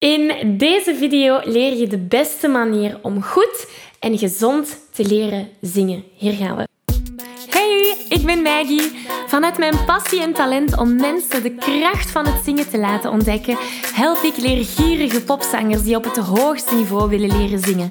In deze video leer je de beste manier om goed en gezond te leren zingen. Hier gaan we. Hey, ik ben Maggie. Vanuit mijn passie en talent om mensen de kracht van het zingen te laten ontdekken, help ik leergierige popzangers die op het hoogste niveau willen leren zingen.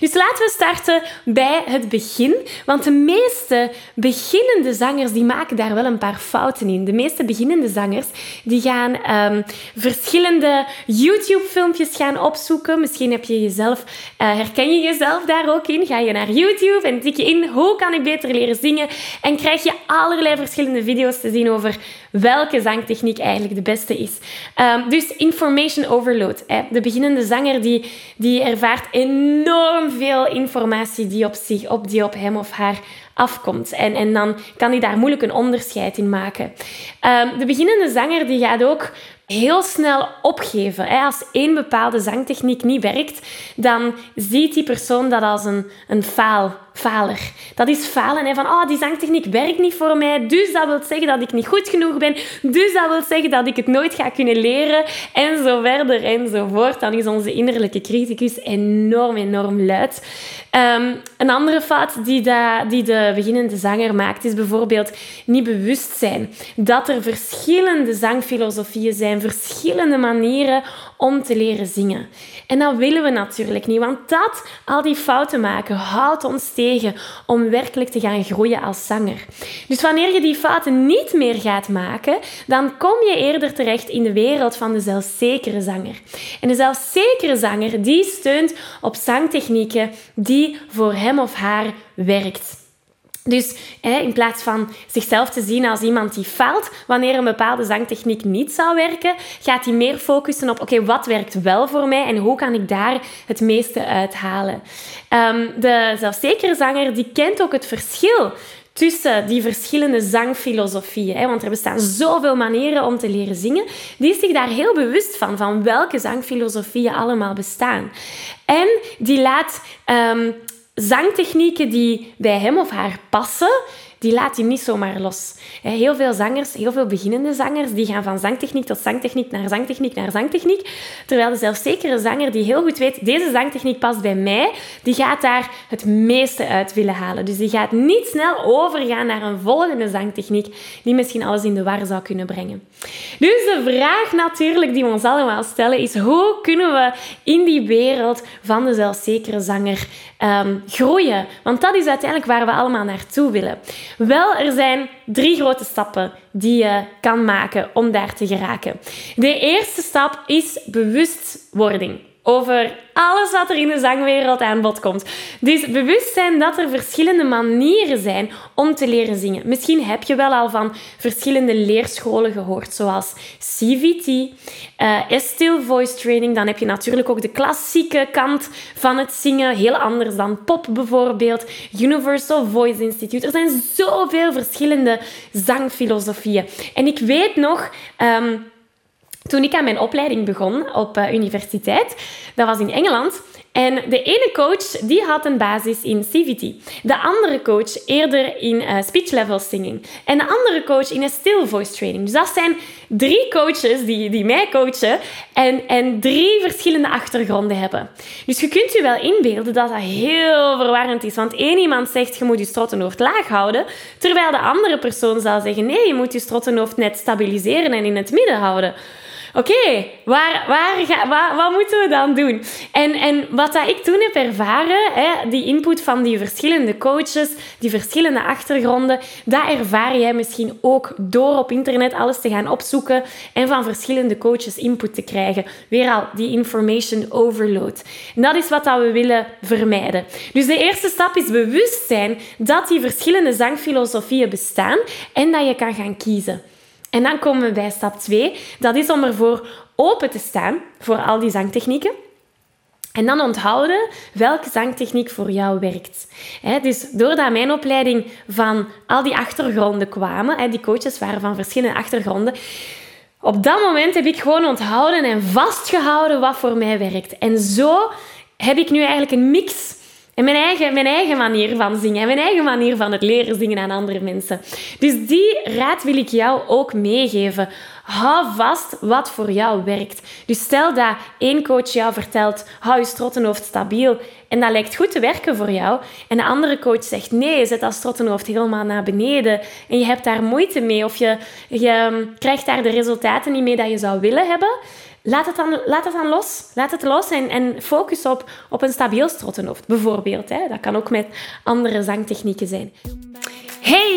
Dus laten we starten bij het begin. Want de meeste beginnende zangers die maken daar wel een paar fouten in. De meeste beginnende zangers die gaan um, verschillende YouTube-filmpjes gaan opzoeken. Misschien heb je jezelf, uh, herken je jezelf daar ook in. Ga je naar YouTube en tik je in hoe kan ik beter leren zingen. En krijg je allerlei verschillende video's te zien over welke zangtechniek eigenlijk de beste is. Um, dus information overload. De beginnende zanger die, die ervaart enorm veel informatie die op, zich, op, die op hem of haar afkomt. En, en dan kan hij daar moeilijk een onderscheid in maken. Um, de beginnende zanger die gaat ook heel snel opgeven. Als één bepaalde zangtechniek niet werkt, dan ziet die persoon dat als een, een faal, faler. Dat is falen. Van, oh, die zangtechniek werkt niet voor mij, dus dat wil zeggen dat ik niet goed genoeg ben, dus dat wil zeggen dat ik het nooit ga kunnen leren, en zo verder enzovoort. Dan is onze innerlijke criticus enorm, enorm luid. Um, een andere fout die de, die de beginnende zanger maakt, is bijvoorbeeld niet bewust zijn dat er verschillende zangfilosofieën zijn verschillende manieren om te leren zingen. En dat willen we natuurlijk niet, want dat, al die fouten maken, houdt ons tegen om werkelijk te gaan groeien als zanger. Dus wanneer je die fouten niet meer gaat maken, dan kom je eerder terecht in de wereld van de zelfzekere zanger. En de zelfzekere zanger, die steunt op zangtechnieken die voor hem of haar werkt. Dus in plaats van zichzelf te zien als iemand die faalt wanneer een bepaalde zangtechniek niet zou werken, gaat hij meer focussen op: oké, wat werkt wel voor mij en hoe kan ik daar het meeste uithalen? Um, de zelfzekere zanger die kent ook het verschil tussen die verschillende zangfilosofieën. Hè, want er bestaan zoveel manieren om te leren zingen. Die is zich daar heel bewust van, van welke zangfilosofieën allemaal bestaan. En die laat um, zangtechnieken die bij hem of haar passen, die laat hij niet zomaar los. Heel veel zangers, heel veel beginnende zangers, die gaan van zangtechniek tot zangtechniek naar zangtechniek naar zangtechniek. Terwijl de zelfzekere zanger die heel goed weet, deze zangtechniek past bij mij, die gaat daar het meeste uit willen halen. Dus die gaat niet snel overgaan naar een volgende zangtechniek die misschien alles in de war zou kunnen brengen. Dus de vraag natuurlijk die we ons allemaal stellen is, hoe kunnen we in die wereld van de zelfzekere zanger um, groeien? Want dat is uiteindelijk waar we allemaal naartoe willen. Wel, er zijn drie grote stappen die je kan maken om daar te geraken. De eerste stap is bewustwording over alles wat er in de zangwereld aan bod komt. Dus bewust zijn dat er verschillende manieren zijn om te leren zingen. Misschien heb je wel al van verschillende leerscholen gehoord, zoals CVT, uh, eh, Voice Training. Dan heb je natuurlijk ook de klassieke kant van het zingen, heel anders dan pop bijvoorbeeld. Universal Voice Institute. Er zijn zoveel verschillende zangfilosofieën. En ik weet nog... Um, toen ik aan mijn opleiding begon op uh, universiteit, dat was in Engeland. En de ene coach die had een basis in CVT. De andere coach eerder in uh, speech level singing. En de andere coach in een still voice training. Dus dat zijn drie coaches die, die mij coachen en, en drie verschillende achtergronden hebben. Dus je kunt je wel inbeelden dat dat heel verwarrend is. Want één iemand zegt je moet je strottenhoofd laag houden, terwijl de andere persoon zal zeggen nee, je moet je strottenhoofd net stabiliseren en in het midden houden. Oké, waar, waar wat moeten we dan doen? En, en wat ik toen heb ervaren, hè, die input van die verschillende coaches, die verschillende achtergronden, dat ervaar jij misschien ook door op internet alles te gaan opzoeken en van verschillende coaches input te krijgen. Weer al die information overload. En dat is wat dat we willen vermijden. Dus de eerste stap is bewust zijn dat die verschillende zangfilosofieën bestaan en dat je kan gaan kiezen. En dan komen we bij stap 2. Dat is om ervoor open te staan voor al die zangtechnieken. En dan onthouden welke zangtechniek voor jou werkt. dus doordat mijn opleiding van al die achtergronden kwamen, die coaches waren van verschillende achtergronden, op dat moment heb ik gewoon onthouden en vastgehouden wat voor mij werkt. En zo heb ik nu eigenlijk een mix en mijn eigen, mijn eigen manier van zingen. En mijn eigen manier van het leren zingen aan andere mensen. Dus die raad wil ik jou ook meegeven. Hou vast wat voor jou werkt. Dus stel dat één coach jou vertelt, hou je strottenhoofd stabiel. En dat lijkt goed te werken voor jou. En de andere coach zegt, nee, zet dat strottenhoofd helemaal naar beneden. En je hebt daar moeite mee. Of je, je krijgt daar de resultaten niet mee dat je zou willen hebben Laat het dan, laat het los. Laat het los en, en focus op, op een stabiel strottenhoofd, bijvoorbeeld. Hè. Dat kan ook met andere zangtechnieken zijn.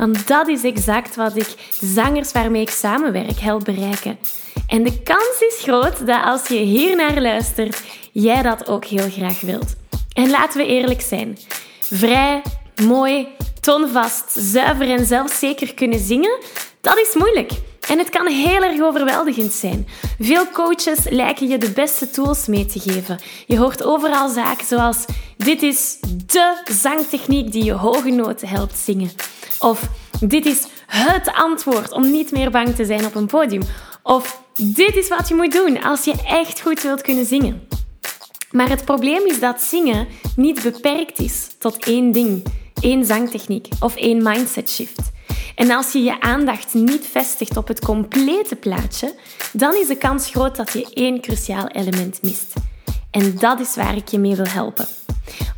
Want dat is exact wat ik de zangers waarmee ik samenwerk help bereiken. En de kans is groot dat als je hier naar luistert, jij dat ook heel graag wilt. En laten we eerlijk zijn. Vrij, mooi, toonvast, zuiver en zelfzeker kunnen zingen, dat is moeilijk. En het kan heel erg overweldigend zijn. Veel coaches lijken je de beste tools mee te geven. Je hoort overal zaken zoals: dit is de zangtechniek die je hoge noten helpt zingen. Of dit is het antwoord om niet meer bang te zijn op een podium. Of dit is wat je moet doen als je echt goed wilt kunnen zingen. Maar het probleem is dat zingen niet beperkt is tot één ding, één zangtechniek of één mindset shift. En als je je aandacht niet vestigt op het complete plaatje, dan is de kans groot dat je één cruciaal element mist. En dat is waar ik je mee wil helpen.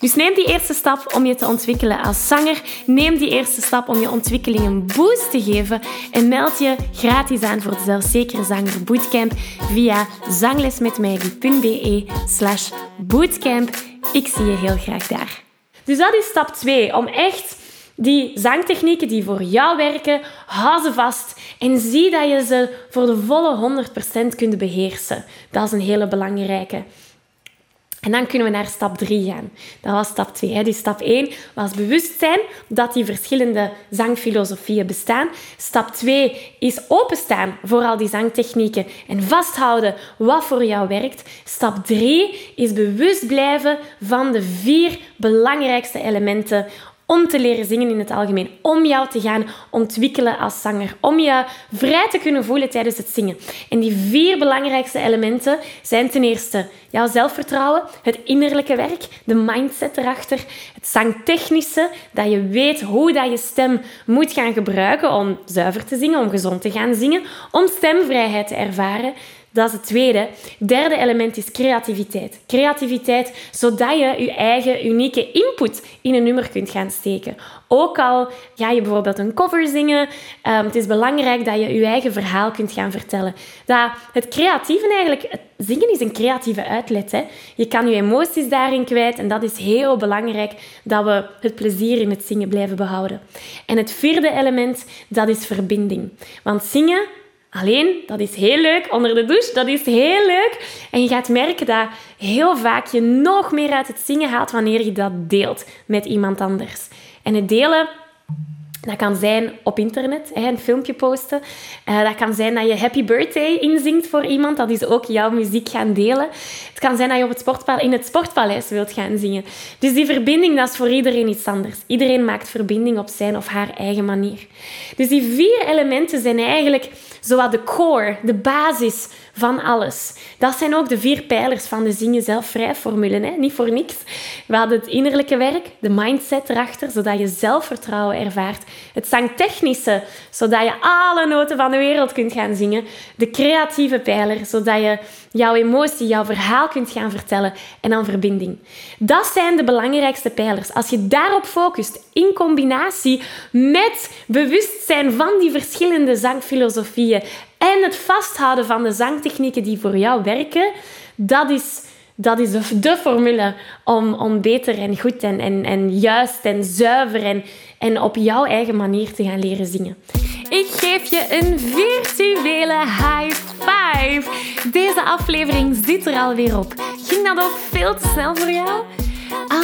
Dus neem die eerste stap om je te ontwikkelen als zanger. Neem die eerste stap om je ontwikkeling een boost te geven. En meld je gratis aan voor de Zelfzekere Zanger Bootcamp via zanglesmetmaggie.be slash bootcamp. Ik zie je heel graag daar. Dus dat is stap 2. Om echt die zangtechnieken die voor jou werken, hou ze vast en zie dat je ze voor de volle 100% kunt beheersen. Dat is een hele belangrijke. En dan kunnen we naar stap 3 gaan. Dat was stap 2. Dus stap 1 was bewustzijn dat die verschillende zangfilosofieën bestaan. Stap 2 is openstaan voor al die zangtechnieken en vasthouden wat voor jou werkt. Stap 3 is bewust blijven van de vier belangrijkste elementen om te leren zingen in het algemeen. Om jou te gaan ontwikkelen als zanger. Om je vrij te kunnen voelen tijdens het zingen. En die vier belangrijkste elementen zijn ten eerste jouw zelfvertrouwen, het innerlijke werk, de mindset erachter, het zangtechnische, dat je weet hoe dat je stem moet gaan gebruiken om zuiver te zingen, om gezond te gaan zingen, om stemvrijheid te ervaren. Dat is het tweede. Derde element is creativiteit. Creativiteit, zodat je je eigen unieke input in een nummer kunt gaan steken. Ook al ga je bijvoorbeeld een cover zingen, um, het is belangrijk dat je je eigen verhaal kunt gaan vertellen. Dat het creatieve eigenlijk, het zingen is een creatieve uitlet. Hè. Je kan je emoties daarin kwijt en dat is heel belangrijk dat we het plezier in het zingen blijven behouden. En het vierde element, dat is verbinding. Want zingen Alleen, dat is heel leuk onder de douche. Dat is heel leuk. En je gaat merken dat heel vaak je nog meer uit het zingen haalt wanneer je dat deelt met iemand anders. En het delen dat kan zijn op internet, een filmpje posten. Eh, dat kan zijn dat je Happy Birthday inzingt voor iemand. Dat is ook jouw muziek gaan delen. Het kan zijn dat je op het sportpal in het sportpaleis wilt gaan zingen. Dus die verbinding, dat is voor iedereen iets anders. Iedereen maakt verbinding op zijn of haar eigen manier. Dus die vier elementen zijn eigenlijk zowat de core, de basis van alles. Dat zijn ook de vier pijlers van de Zingen Zelf Vrij formule. Hè? Niet voor niks. We hadden het innerlijke werk, de mindset erachter, zodat je zelfvertrouwen ervaart. Het zangtechnische, zodat je alle noten van de wereld kunt gaan zingen. De creatieve pijler, zodat je jouw emotie, jouw verhaal kunt gaan vertellen. En dan verbinding. Dat zijn de belangrijkste pijlers. Als je daarop focust, in combinatie met bewustzijn van die verschillende zangfilosofieën en het vasthouden van de zangtechnieken die voor jou werken, dat is, dat is de, formule om, om beter en goed en, en, en juist en zuiver en, en op jouw eigen manier te gaan leren zingen. Ik geef je een virtuele high five. Deze aflevering zit er alweer op. Ging dat ook veel te snel voor jou?